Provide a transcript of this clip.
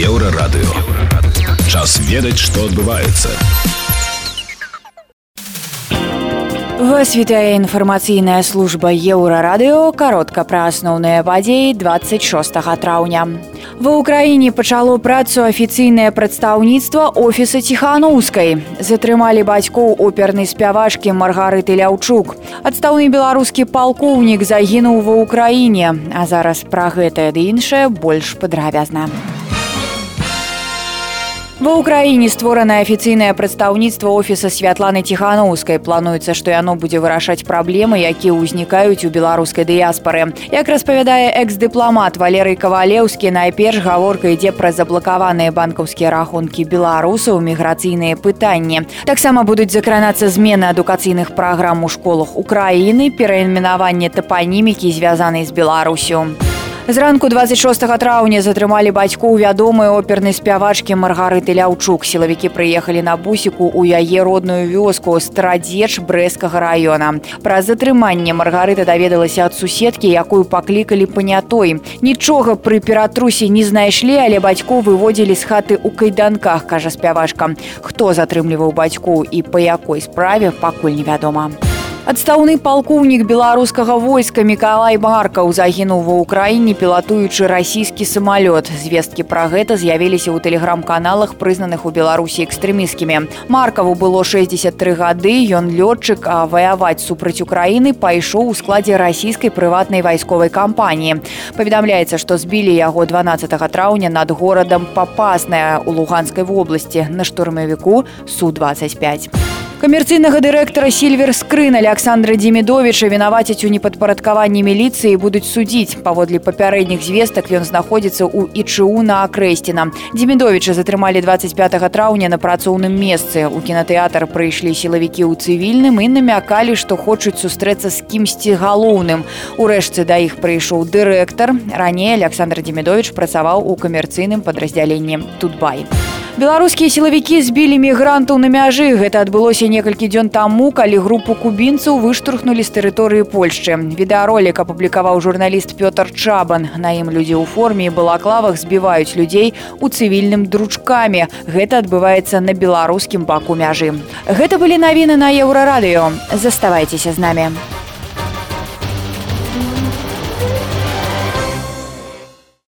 Еўрарадыё. Час ведаць, што адбываецца. Вас вітае інфармацыйная служба еўрарадыё каротка пра асноўныя падзеі 26 траўня. Ва ўкраіне пачало працу афіцыйнае прадстаўніцтва офіса ціханаўскай. Затрымалі бацькоў опернай спявашкі Маргарыты Ляўчук. Адстаўны беларускі палкоўнік загінуў ва ўкраіне, а зараз пра гэтае ды іншае больш падрабязна. Ва ўкраіне створанае афіцыйнае прадстаўніцтва офіса святланы ціханаўскай плануецца што яно будзе вырашаць праблемы якія ўзнікаюць у беларускай дыяспары як распавядае экс-дыпламат валерый кавалеўскі найперш гаворка ідзе пра заблакаваныя банкаўскія рахункі беларусаў міграцыйныя пытанні таксама будуць закранацца змены адукацыйных праграм у школах украіны перайменаванне тапанімікі звязанай з беларусю Зранку 26 траўня затрымалі бацьку вядомай опернай спявачкі маргарыты ляўчук. Сілавікі прыехалі на бусіку ў яе родную вёску страдзеч брэскага раёна. Пра затрыманне маргарыта даведалася ад суседкі якую паклікалі панятой. Нічога пры ператрусе не знайшлі але бацьку выводзілі з хаты ў кайданках кажа спявашка хто затрымліваў бацьку і па якой справе пакуль невядома Адстаўны палкоўнік беларускага войска Миколай Маркаў загінуў ва ўкраіне пілатуючы расійскі самалёт. Звесткі пра гэта з'явіліся ў тэлеграм-каналах, прызнаных у Беларусі экстрэміскімі. Маркаву было 63 гады, ён лётчык, а ваяваць супраць Украіны пайшоў у складзе расійскай прыватнай вайсковай кампаніі. Паведамляецца, што збілі яго 12 траўня над горадам папасная ў луганскай вобласці на штурмавіку су-25 камерцыйнага дырэктара сильвер скрын александра демідовича вінаваціць у непадпарадкаванні міліцыі будуць судзіць паводле папярэдніх звестак ён знаходзіцца ў ічу на акрэсціна демідовича затрымалі 25 траўня на працоўным месцы. У кінотэатр прыйшлі сілавікі ў цывільным і намякалі што хочуць сустрэцца з кімсьці галоўным. Урэшце да іх прыйшоў дырэктар. Раней александр демідович працаваў у камерцыйным падраздзяленні тутбай у беларускія сілавікі збілі мігрантаў на мяжы. Гэта адбылося некалькі дзён таму калі групу кубінцаў выштурхнулі з тэрыторыі польшчы. Відэаролік апублікаваў журналіст пётр чабан. На ім людзі ў форме балаклавах збіваюць людзей у цывільным дручкамі. Гэта адбываецца на беларускім баку мяжы. Гэта былі навіны на еўрарадыё. Заставайцеся з намі